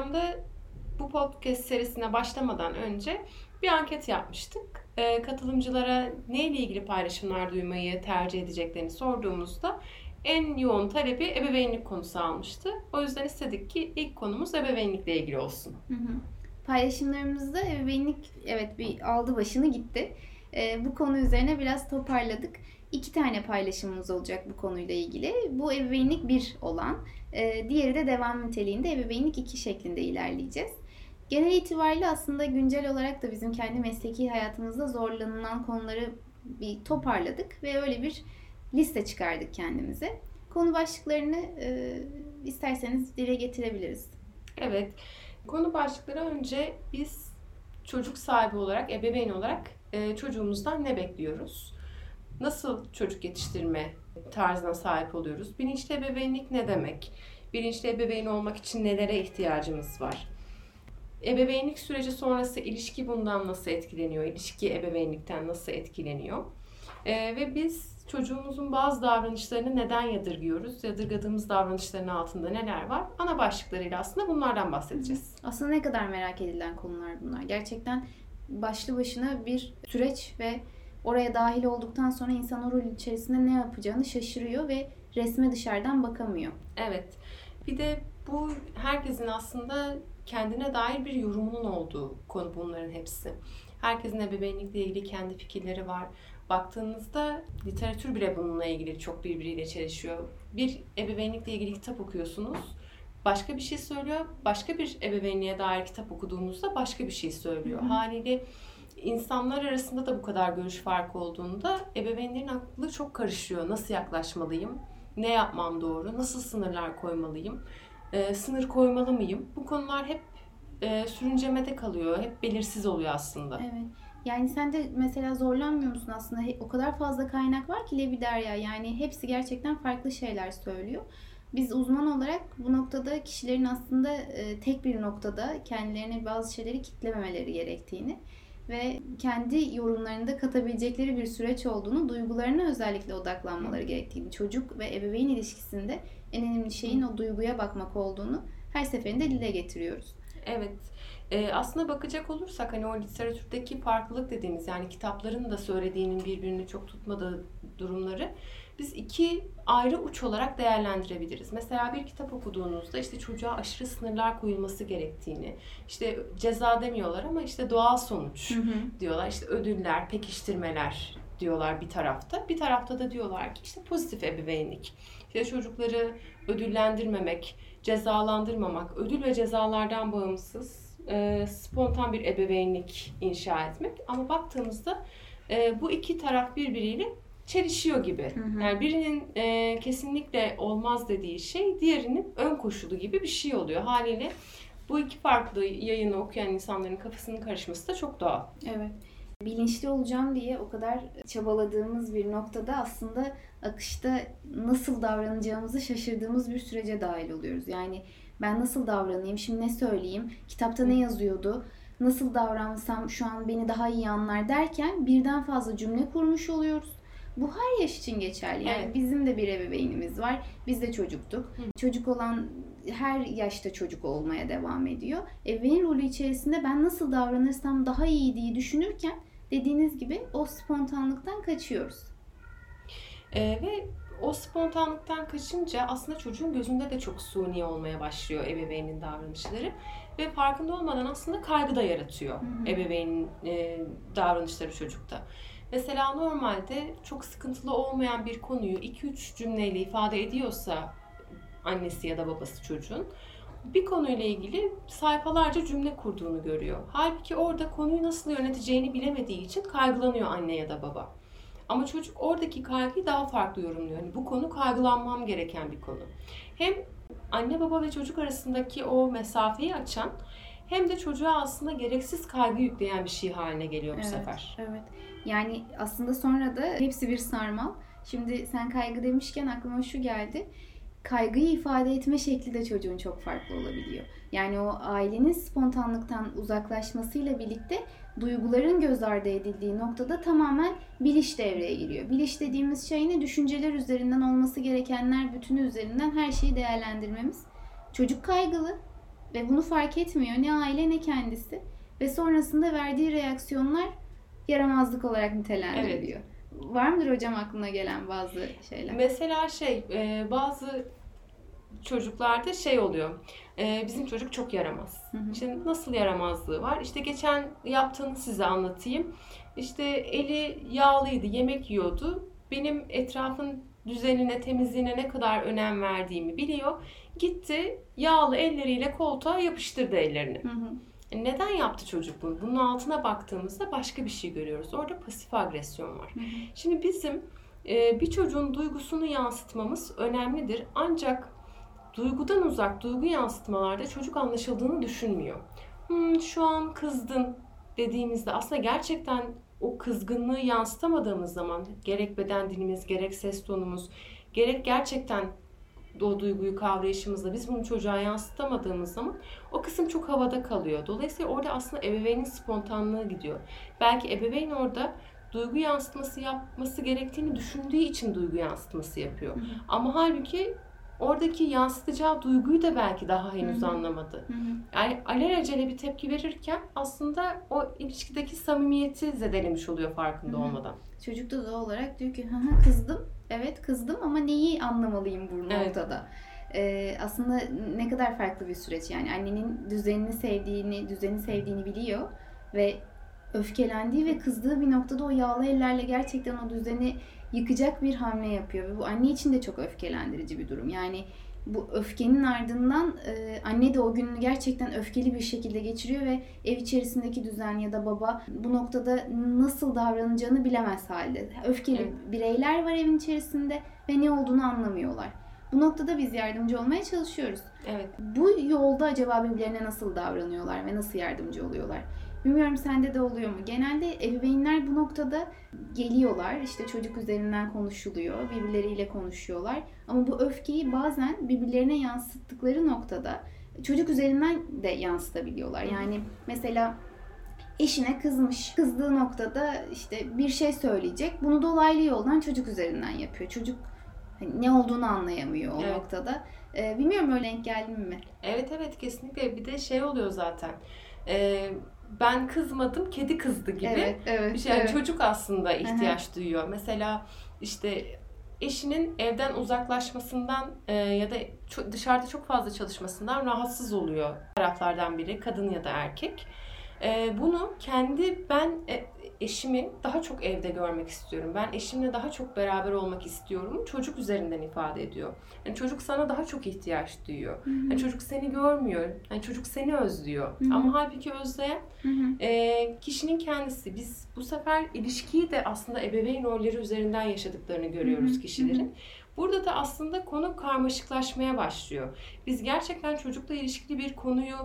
Instagram'da bu podcast serisine başlamadan önce bir anket yapmıştık. Ee, katılımcılara neyle ilgili paylaşımlar duymayı tercih edeceklerini sorduğumuzda en yoğun talebi ebeveynlik konusu almıştı. O yüzden istedik ki ilk konumuz ebeveynlikle ilgili olsun. Hı hı. Paylaşımlarımızda ebeveynlik evet bir aldı başını gitti. Ee, bu konu üzerine biraz toparladık. İki tane paylaşımımız olacak bu konuyla ilgili. Bu ebeveynlik bir olan, e, diğeri de devam niteliğinde ebeveynlik iki şeklinde ilerleyeceğiz. Genel itibariyle aslında güncel olarak da bizim kendi mesleki hayatımızda zorlanılan konuları bir toparladık ve öyle bir liste çıkardık kendimize. Konu başlıklarını e, isterseniz dile getirebiliriz. Evet, konu başlıkları önce biz çocuk sahibi olarak, ebeveyn olarak e, çocuğumuzdan ne bekliyoruz? Nasıl çocuk yetiştirme tarzına sahip oluyoruz? Bilinçli ebeveynlik ne demek? Bilinçli ebeveyn olmak için nelere ihtiyacımız var? Ebeveynlik süreci sonrası ilişki bundan nasıl etkileniyor? İlişki ebeveynlikten nasıl etkileniyor? Ee, ve biz çocuğumuzun bazı davranışlarını neden yadırgıyoruz? Yadırgadığımız davranışların altında neler var? Ana başlıklarıyla aslında bunlardan bahsedeceğiz. Aslında ne kadar merak edilen konular bunlar. Gerçekten başlı başına bir süreç ve oraya dahil olduktan sonra insan o rol içerisinde ne yapacağını şaşırıyor ve resme dışarıdan bakamıyor. Evet. Bir de bu herkesin aslında kendine dair bir yorumunun olduğu konu bunların hepsi. Herkesin ebeveynlikle ilgili kendi fikirleri var. Baktığınızda literatür bile bununla ilgili çok birbiriyle çelişiyor. Bir ebeveynlikle ilgili kitap okuyorsunuz. Başka bir şey söylüyor. Başka bir ebeveynliğe dair kitap okuduğunuzda başka bir şey söylüyor. Hı hı. Haliyle insanlar arasında da bu kadar görüş farkı olduğunda ebeveynlerin aklı çok karışıyor. Nasıl yaklaşmalıyım? Ne yapmam doğru? Nasıl sınırlar koymalıyım? Ee, sınır koymalı mıyım? Bu konular hep e, sürüncemede kalıyor. Hep belirsiz oluyor aslında. Evet. Yani sen de mesela zorlanmıyor musun aslında? O kadar fazla kaynak var ki Levi Derya. Yani hepsi gerçekten farklı şeyler söylüyor. Biz uzman olarak bu noktada kişilerin aslında e, tek bir noktada kendilerine bazı şeyleri kitlememeleri gerektiğini ve kendi yorumlarında katabilecekleri bir süreç olduğunu, duygularına özellikle odaklanmaları gerektiğini, çocuk ve ebeveyn ilişkisinde en önemli şeyin o duyguya bakmak olduğunu her seferinde dile getiriyoruz. Evet. Ee, aslında bakacak olursak hani o literatürdeki farklılık dediğimiz yani kitapların da söylediğinin birbirini çok tutmadığı durumları biz iki ayrı uç olarak değerlendirebiliriz. Mesela bir kitap okuduğunuzda işte çocuğa aşırı sınırlar koyulması gerektiğini, işte ceza demiyorlar ama işte doğal sonuç diyorlar. İşte ödüller, pekiştirmeler diyorlar bir tarafta. Bir tarafta da diyorlar ki işte pozitif ebeveynlik. İşte çocukları ödüllendirmemek, cezalandırmamak, ödül ve cezalardan bağımsız e, spontan bir ebeveynlik inşa etmek. Ama baktığımızda e, bu iki taraf birbiriyle çelişiyor gibi. Hı hı. Yani birinin e, kesinlikle olmaz dediği şey diğerinin ön koşulu gibi bir şey oluyor. Haliyle bu iki farklı yayını okuyan insanların kafasının karışması da çok doğal. Evet. Bilinçli olacağım diye o kadar çabaladığımız bir noktada aslında akışta nasıl davranacağımızı şaşırdığımız bir sürece dahil oluyoruz. Yani ben nasıl davranayım, şimdi ne söyleyeyim, kitapta ne yazıyordu, nasıl davransam şu an beni daha iyi anlar derken birden fazla cümle kurmuş oluyoruz. Bu her yaş için geçerli. Yani Evet. bizim de bir ebeveynimiz var. Biz de çocuktuk. Hı. Çocuk olan her yaşta çocuk olmaya devam ediyor. Ebeveyn rolü içerisinde ben nasıl davranırsam daha iyi diye düşünürken dediğiniz gibi o spontanlıktan kaçıyoruz. Ee, ve o spontanlıktan kaçınca aslında çocuğun gözünde de çok suni olmaya başlıyor ebeveynin davranışları. Ve farkında olmadan aslında kaygı da yaratıyor Hı hı. ebeveynin e, davranışları çocukta. Mesela normalde çok sıkıntılı olmayan bir konuyu 2-3 cümleyle ifade ediyorsa annesi ya da babası çocuğun bir konuyla ilgili sayfalarca cümle kurduğunu görüyor. Halbuki orada konuyu nasıl yöneteceğini bilemediği için kaygılanıyor anne ya da baba. Ama çocuk oradaki kaygıyı daha farklı yorumluyor. Yani bu konu kaygılanmam gereken bir konu. Hem anne baba ve çocuk arasındaki o mesafeyi açan hem de çocuğa aslında gereksiz kaygı yükleyen bir şey haline geliyor bu Evet. sefer. Evet. Yani aslında sonra da hepsi bir sarmal. Şimdi sen kaygı demişken aklıma şu geldi. Kaygıyı ifade etme şekli de çocuğun çok farklı olabiliyor. Yani o ailenin spontanlıktan uzaklaşmasıyla birlikte duyguların göz ardı edildiği noktada tamamen biliş devreye giriyor. Biliş dediğimiz şey ne? Düşünceler üzerinden olması gerekenler bütünü üzerinden her şeyi değerlendirmemiz Çocuk kaygılı ve bunu fark etmiyor ne aile ne kendisi ve sonrasında verdiği reaksiyonlar yaramazlık olarak nitelendiriliyor. Var mıdır hocam aklına gelen bazı şeyler? Mesela şey e, bazı çocuklarda şey oluyor. E, bizim çocuk çok yaramaz. Hı hı. İşte nasıl yaramazlığı var? İşte geçen yaptığını size anlatayım. İşte eli yağlıydı, yemek yiyordu. Benim etrafın düzenine, temizliğine ne kadar önem verdiğimi biliyor. Gitti yağlı elleriyle koltuğa yapıştırdı ellerini. Hı hı. E, Neden yaptı çocuk bunu? Bunun altına baktığımızda başka bir şey görüyoruz. Orada pasif agresyon var. Hı hı. Şimdi bizim e, bir çocuğun duygusunu yansıtmamız önemlidir. Ancak duygudan uzak duygu yansıtmalarda çocuk anlaşıldığını düşünmüyor. Hmm, şu an kızdın dediğimizde aslında gerçekten o kızgınlığı yansıtamadığımız zaman gerek beden dilimiz, gerek ses tonumuz, gerek gerçekten o duyguyu kavrayışımızla biz bunu çocuğa yansıtamadığımız zaman o kısım çok havada kalıyor. Dolayısıyla orada aslında ebeveynin spontanlığı gidiyor. Belki ebeveyn orada duygu yansıtması yapması gerektiğini düşündüğü için duygu yansıtması yapıyor. Hı hı. Ama halbuki oradaki yansıtacağı duyguyu da belki daha henüz Hı hı. anlamadı. Hı hı. Yani alelacele bir tepki verirken aslında o ilişkideki samimiyeti zedelemiş oluyor farkında Hı hı. olmadan. Çocuk da doğal olarak diyor ki "Hı hı, kızdım. Evet kızdım ama neyi anlamalıyım bu Evet. noktada? Ee, aslında ne kadar farklı bir süreç yani annenin düzenini sevdiğini, düzeni sevdiğini biliyor ve öfkelendiği ve kızdığı bir noktada o yağlı ellerle gerçekten o düzeni yıkacak bir hamle yapıyor ve bu anne için de çok öfkelendirici bir durum. Yani bu öfkenin ardından e, anne de o gününü gerçekten öfkeli bir şekilde geçiriyor ve ev içerisindeki düzen ya da baba bu noktada nasıl davranacağını bilemez halde. Öfkeli Evet. bireyler var evin içerisinde ve ne olduğunu anlamıyorlar. Bu noktada biz yardımcı olmaya çalışıyoruz. Evet. Bu yolda acaba birbirlerine nasıl davranıyorlar ve nasıl yardımcı oluyorlar? Bilmiyorum sende de oluyor mu? Genelde ebeveynler bu noktada geliyorlar. işte çocuk üzerinden konuşuluyor. Birbirleriyle konuşuyorlar. Ama bu öfkeyi bazen birbirlerine yansıttıkları noktada çocuk üzerinden de yansıtabiliyorlar. Yani mesela eşine kızmış. Kızdığı noktada işte bir şey söyleyecek. Bunu dolaylı yoldan çocuk üzerinden yapıyor. Çocuk hani ne olduğunu anlayamıyor o Evet. noktada. Ee, bilmiyorum öyle denk geldin mi? Evet evet kesinlikle. Bir de şey oluyor zaten. Ee, ben kızmadım, kedi kızdı gibi. Evet, evet. Bir şey yani evet. çocuk aslında ihtiyaç duyuyor. Mesela işte eşinin evden uzaklaşmasından e, ya da ço- dışarıda çok fazla çalışmasından rahatsız oluyor taraflardan biri, kadın ya da erkek. E, bunu kendi ben e, eşimi daha çok evde görmek istiyorum. Ben eşimle daha çok beraber olmak istiyorum. Çocuk üzerinden ifade ediyor. Yani çocuk sana daha çok ihtiyaç duyuyor. Hı hı. Yani çocuk seni görmüyor. Yani çocuk seni özlüyor. Hı hı. Ama halbuki özleyen Hı hı. e, kişinin kendisi. Biz bu sefer ilişkiyi de aslında ebeveyn rolleri üzerinden yaşadıklarını görüyoruz Hı hı, kişilerin. Burada da aslında konu karmaşıklaşmaya başlıyor. Biz gerçekten çocukla ilişkili bir konuyu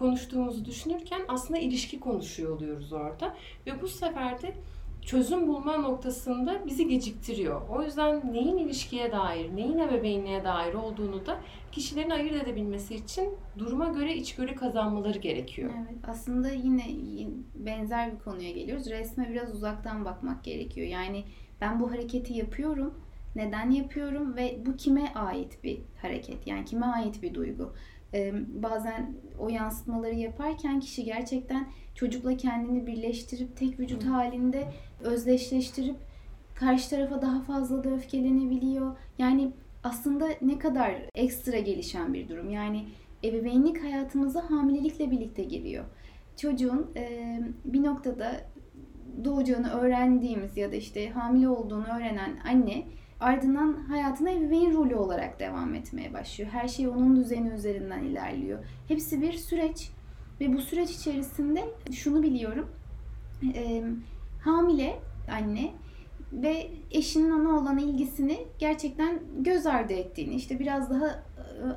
konuştuğumuzu düşünürken aslında ilişki konuşuyor oluyoruz orada. Ve bu sefer de çözüm bulma noktasında bizi geciktiriyor. O yüzden neyin ilişkiye dair, neyin ebeveynliğe dair olduğunu da kişilerin ayırt edebilmesi için duruma göre içgörü kazanmaları gerekiyor. Evet, aslında yine benzer bir konuya geliyoruz. Resme biraz uzaktan bakmak gerekiyor. Yani ben bu hareketi yapıyorum. Neden yapıyorum ve bu kime ait bir hareket? Yani kime ait bir duygu? Bazen o yansıtmaları yaparken kişi gerçekten çocukla kendini birleştirip tek vücut halinde özdeşleştirip karşı tarafa daha fazla da öfkelenebiliyor. Yani aslında ne kadar ekstra gelişen bir durum. Yani ebeveynlik hayatımıza hamilelikle birlikte giriyor. Çocuğun e, bir noktada doğacağını öğrendiğimiz ya da işte hamile olduğunu öğrenen anne ardından hayatına ebeveyn rolü olarak devam etmeye başlıyor. Her şey onun düzeni üzerinden ilerliyor. Hepsi bir süreç ve bu süreç içerisinde şunu biliyorum. E, hamile anne ve eşinin ona olan ilgisini gerçekten göz ardı ettiğini, işte biraz daha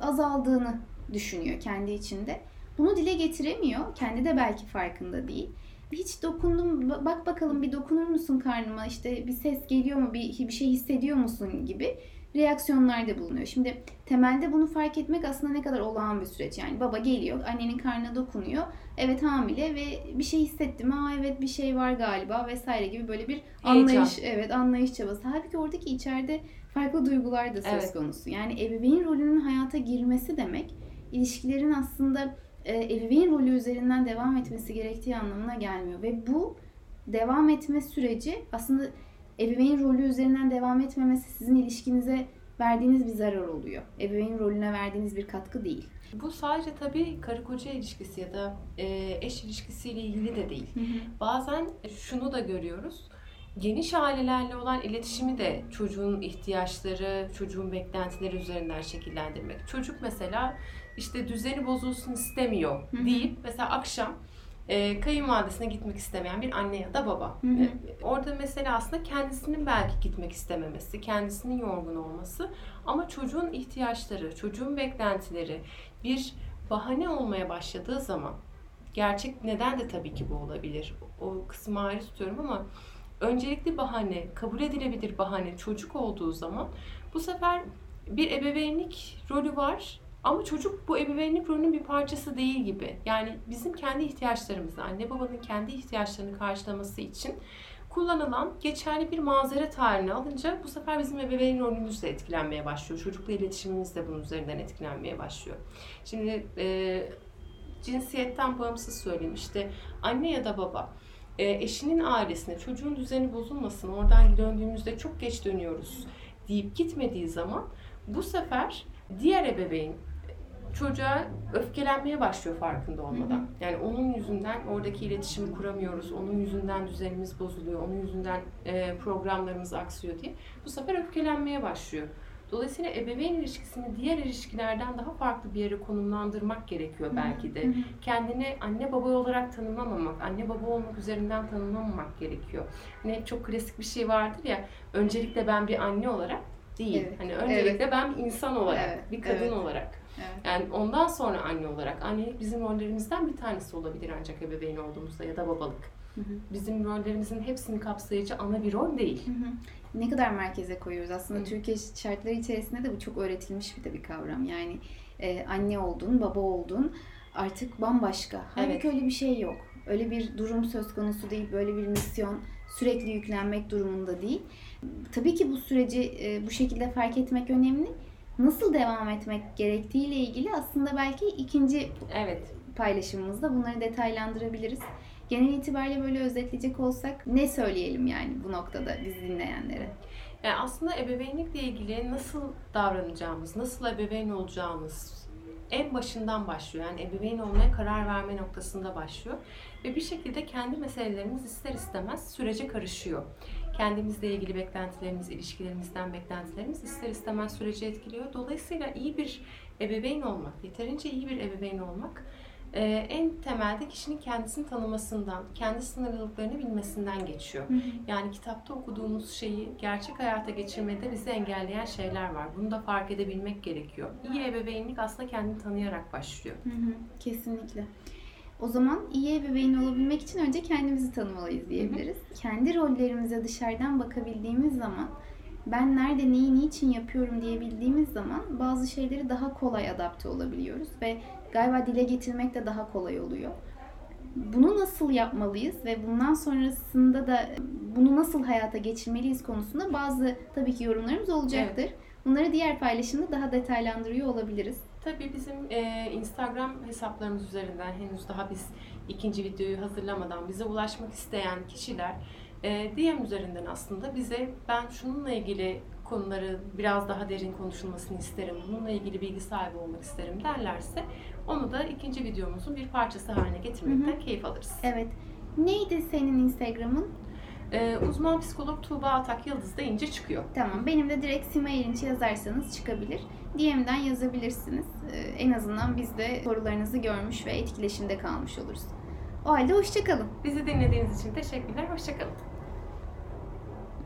azaldığını düşünüyor kendi içinde. Bunu dile getiremiyor. Kendi de belki farkında değil. Hiç dokundum, bak bakalım bir dokunur musun karnıma, işte bir ses geliyor mu, bir, bir şey hissediyor musun gibi reaksiyonlarda bulunuyor. Şimdi temelde bunu fark etmek aslında ne kadar olağan bir süreç. Yani baba geliyor, annenin karnına dokunuyor. Evet hamile ve bir şey hissettim. Aa evet bir şey var galiba vesaire gibi böyle bir anlayış, evet anlayış çabası. Halbuki oradaki içeride farklı duygular da söz Evet. konusu. Yani ebeveyn rolünün hayata girmesi demek ilişkilerin aslında ebeveyn rolü üzerinden devam etmesi gerektiği anlamına gelmiyor. Ve bu devam etme süreci aslında ebeveyn rolü üzerinden devam etmemesi sizin ilişkinize verdiğiniz bir zarar oluyor. Ebeveyn rolüne verdiğiniz bir katkı değil. Bu sadece tabii karı koca ilişkisi ya da e, eş ilişkisiyle ilgili de değil. Bazen şunu da görüyoruz. Geniş ailelerle olan iletişimi de çocuğun ihtiyaçları, çocuğun beklentileri üzerinden şekillendirmek. Çocuk mesela işte düzeni bozulsun istemiyor Hı hı. deyip mesela akşam e, kayınvalidesine gitmek istemeyen bir anne ya da baba. Hı hı. E, orada mesela aslında kendisinin belki gitmek istememesi, kendisinin yorgun olması ama çocuğun ihtiyaçları, çocuğun beklentileri bir bahane olmaya başladığı zaman gerçek neden de tabii ki bu olabilir. O kısmı ayrı tutuyorum ama öncelikli bahane, kabul edilebilir bahane çocuk olduğu zaman bu sefer bir ebeveynlik rolü var ama çocuk bu ebeveynlik rolünün bir parçası değil gibi. Yani bizim kendi ihtiyaçlarımızı, anne babanın kendi ihtiyaçlarını karşılaması için kullanılan geçerli bir mazeret haline alınca bu sefer bizim ebeveyn rolümüz de etkilenmeye başlıyor. Çocukla iletişimimiz de bunun üzerinden etkilenmeye başlıyor. Şimdi e, cinsiyetten bağımsız söyleyeyim işte anne ya da baba e, eşinin ailesine çocuğun düzeni bozulmasın oradan döndüğümüzde çok geç dönüyoruz deyip gitmediği zaman bu sefer diğer ebeveyn çocuğa öfkelenmeye başlıyor farkında olmadan. Yani onun yüzünden oradaki iletişimi kuramıyoruz, onun yüzünden düzenimiz bozuluyor, onun yüzünden e, programlarımız aksıyor diye bu sefer öfkelenmeye başlıyor. Dolayısıyla ebeveyn ilişkisini diğer ilişkilerden daha farklı bir yere konumlandırmak gerekiyor belki de. Kendini anne baba olarak tanımlamamak, anne baba olmak üzerinden tanımlamamak gerekiyor. Hani çok klasik bir şey vardır ya, öncelikle ben bir anne olarak değil. Evet. Hani öncelikle ben bir insan olarak, Evet, bir kadın evet. olarak. Evet. Yani ondan sonra anne olarak. Annelik bizim rollerimizden bir tanesi olabilir ancak ebeveyn olduğumuzda ya da babalık. Hı hı. Bizim rollerimizin hepsini kapsayıcı ana bir rol değil. Hı hı. Ne kadar merkeze koyuyoruz aslında Hı. Türkiye şartları içerisinde de bu çok öğretilmiş bir de bir kavram. Yani e, anne oldun, baba oldun artık bambaşka. Halbuki Evet. öyle bir şey yok. Öyle bir durum söz konusu değil. Böyle bir misyon sürekli yüklenmek durumunda değil. Tabii ki bu süreci e, bu şekilde fark etmek önemli. Nasıl devam etmek gerektiğiyle ilgili aslında belki ikinci Evet. paylaşımımızda bunları detaylandırabiliriz. Genel itibariyle böyle özetleyecek olsak ne söyleyelim yani bu noktada biz dinleyenlere? Yani aslında ebeveynlikle ilgili nasıl davranacağımız, nasıl ebeveyn olacağımız en başından başlıyor. Yani ebeveyn olmaya karar verme noktasında başlıyor. Ve bir şekilde kendi meselelerimiz ister istemez sürece karışıyor. Kendimizle ilgili beklentilerimiz, ilişkilerimizden beklentilerimiz ister istemez süreci etkiliyor. Dolayısıyla iyi bir ebeveyn olmak, yeterince iyi bir ebeveyn olmak e, en temelde kişinin kendisini tanımasından, kendi sınırlılıklarını bilmesinden geçiyor. Yani kitapta okuduğumuz şeyi gerçek hayata geçirmede bizi engelleyen şeyler var. Bunu da fark edebilmek gerekiyor. İyi ebeveynlik aslında kendini tanıyarak başlıyor. Hı hı, kesinlikle. O zaman iyi ebeveyn olabilmek için önce kendimizi tanımalıyız diyebiliriz. Kendi rollerimize dışarıdan bakabildiğimiz zaman ben nerede neyi niçin yapıyorum diyebildiğimiz zaman bazı şeyleri daha kolay adapte olabiliyoruz ve galiba dile getirmek de daha kolay oluyor. Bunu nasıl yapmalıyız ve bundan sonrasında da bunu nasıl hayata geçirmeliyiz konusunda bazı tabii ki yorumlarımız olacaktır. Bunları diğer paylaşımda daha detaylandırıyor olabiliriz. Tabii bizim e, Instagram hesaplarımız üzerinden henüz daha biz ikinci videoyu hazırlamadan bize ulaşmak isteyen kişiler e, DM üzerinden aslında bize ben şununla ilgili konuları biraz daha derin konuşulmasını isterim, bununla ilgili bilgi sahibi olmak isterim derlerse onu da ikinci videomuzun bir parçası haline getirmekten keyif alırız. Evet. Neydi senin Instagram'ın? E, uzman psikolog Tuğba Atak Yıldız deyince çıkıyor. Tamam. Benim de direkt Sima Erinç'i yazarsanız çıkabilir. DM'den yazabilirsiniz. Ee, en azından biz de sorularınızı görmüş ve etkileşimde kalmış oluruz. O halde hoşçakalın. Bizi dinlediğiniz için teşekkürler, hoşçakalın.